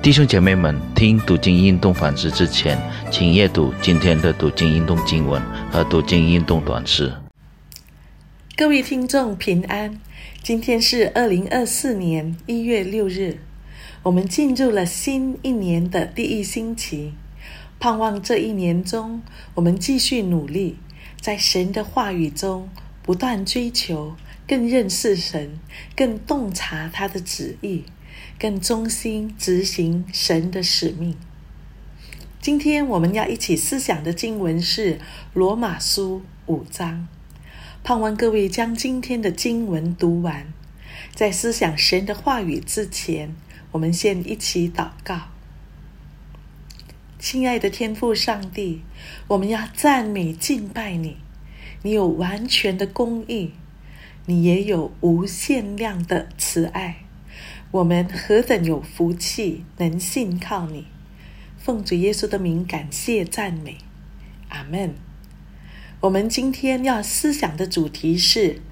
弟兄姐妹们，听读经运动反思之前，请阅读今天的读经运动经文和读经运动短诗。各位听众平安，今天是二零二四年一月六日，我们进入了新一年的第一星期，盼望这一年中我们继续努力，在神的话语中不断追求，更认识神，更洞察他的旨意。更忠心执行神的使命。今天我们要一起思想的经文是《罗马书》五章，盼望各位将今天的经文读完。在思想神的话语之前，我们先一起祷告。亲爱的天父上帝，我们要赞美敬拜你。你有完全的公义，你也有无限量的慈爱。我们何等有福气，能信靠你！奉主耶稣的名，感谢赞美，阿门。我们今天要思想的主题是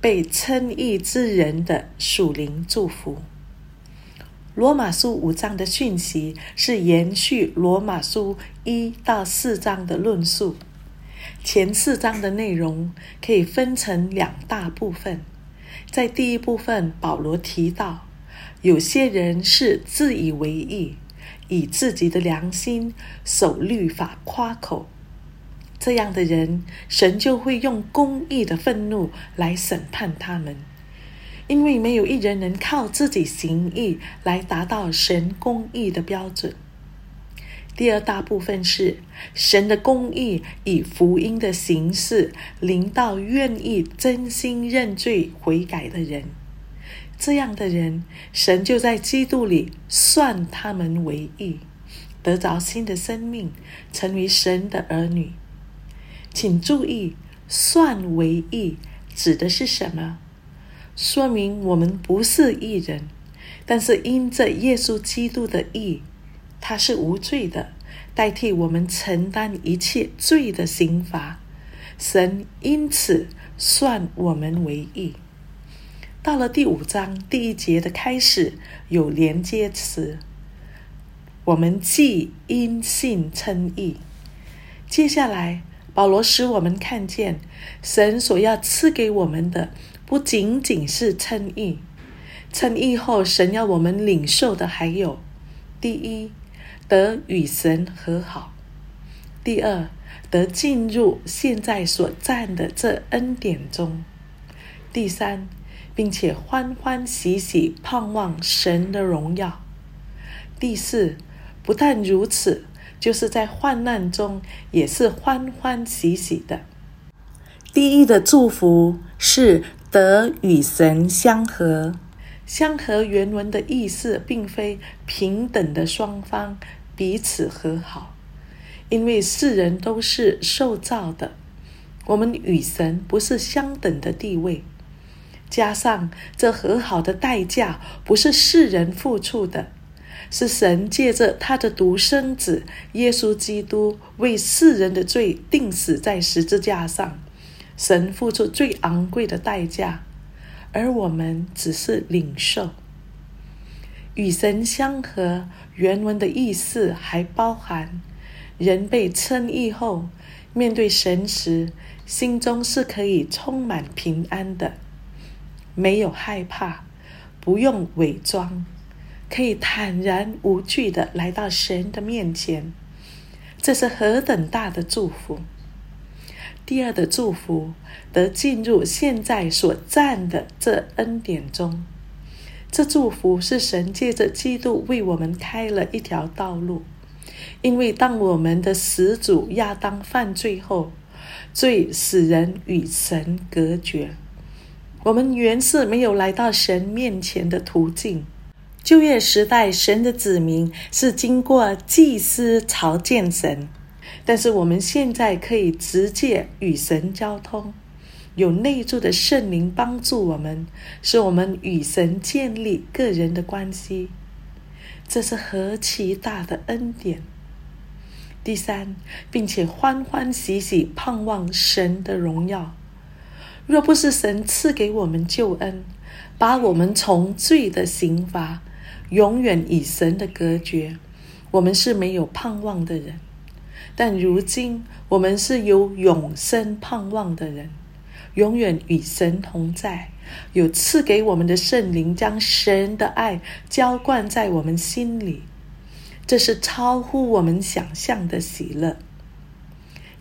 被称义之人的属灵祝福。罗马书五章的讯息是延续罗马书一到四章的论述。前四章的内容可以分成两大部分，在第一部分，保罗提到。有些人是自以为意，以自己的良心守律法夸口，这样的人，神就会用公义的愤怒来审判他们，因为没有一人能靠自己行义来达到神公义的标准。第二大部分是神的公义以福音的形式临到愿意真心认罪悔改的人。这样的人，神就在基督里算他们为义，得着新的生命，成为神的儿女。请注意，“算为义”指的是什么？说明我们不是义人，但是因着耶稣基督的义，他是无罪的，代替我们承担一切罪的刑罚。神因此算我们为义。到了第五章第一节的开始，有连接词。我们既因信称义，接下来保罗使我们看见，神所要赐给我们的，不仅仅是称义。称义后，神要我们领受的还有：第一，得与神和好；第二，得进入现在所占的这恩典中；第三。并且欢欢喜喜盼望神的荣耀。第四，不但如此，就是在患难中也是欢欢喜喜的。第一的祝福是得与神相合。相合原文的意思并非平等的双方彼此和好，因为世人都是受造的，我们与神不是相等的地位。加上这和好的代价不是世人付出的，是神借着他的独生子耶稣基督为世人的罪定死在十字架上，神付出最昂贵的代价，而我们只是领受。与神相合原文的意思还包含人被称义后，面对神时，心中是可以充满平安的。没有害怕，不用伪装，可以坦然无惧的来到神的面前，这是何等大的祝福！第二的祝福，得进入现在所占的这恩典中，这祝福是神借着基督为我们开了一条道路，因为当我们的始祖亚当犯罪后，罪使人与神隔绝。我们原是没有来到神面前的途径。旧约时代，神的子民是经过祭司朝见神，但是我们现在可以直接与神交通，有内住的圣灵帮助我们，使我们与神建立个人的关系。这是何其大的恩典！第三，并且欢欢喜喜盼望神的荣耀。若不是神赐给我们救恩，把我们从罪的刑罚永远与神的隔绝，我们是没有盼望的人。但如今，我们是有永生盼望的人，永远与神同在，有赐给我们的圣灵，将神的爱浇灌在我们心里，这是超乎我们想象的喜乐。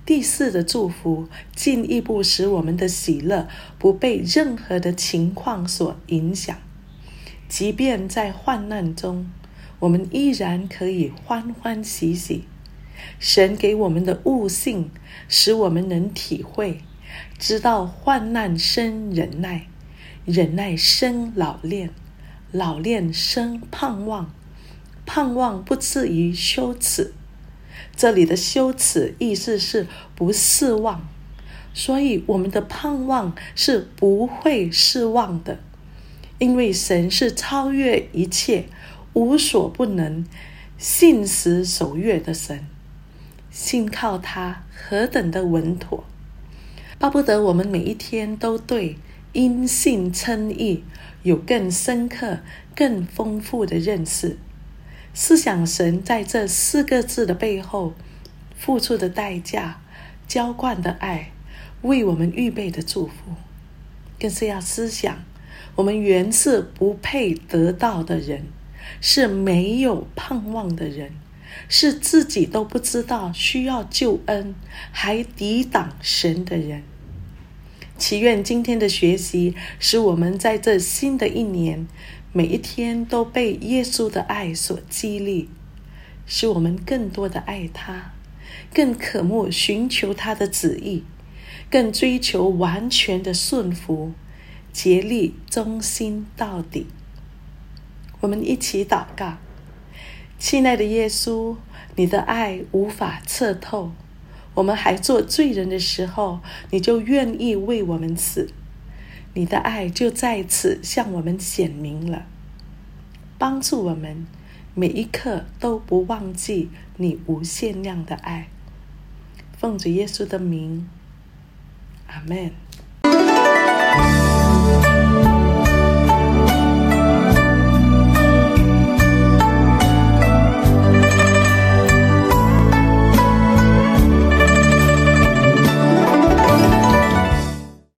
第四的祝福，进一步使我们的喜乐不被任何的情况所影响，即便在患难中，我们依然可以欢欢喜喜。神给我们的悟性，使我们能体会，知道患难生忍耐，忍耐生老练，老练生盼望，盼望不至于羞耻。这里的羞耻意思是不失望，所以我们的盼望是不会失望的，因为神是超越一切、无所不能、信实守约的神，信靠他何等的稳妥，巴不得我们每一天都对因信称义有更深刻、更丰富的认识。思想神在这四个字的背后付出的代价、浇灌的爱、为我们预备的祝福，更是要思想我们原是不配得到的人，是没有盼望的人，是自己都不知道需要救恩还抵挡神的人。祈愿今天的学习使我们在这新的一年。每一天都被耶稣的爱所激励，使我们更多的爱他，更渴慕寻求他的旨意，更追求完全的顺服，竭力忠心到底。我们一起祷告，亲爱的耶稣，你的爱无法测透。我们还做罪人的时候，你就愿意为我们死。你的爱就在此向我们显明了，帮助我们每一刻都不忘记你无限量的爱。奉主耶稣的名，阿门。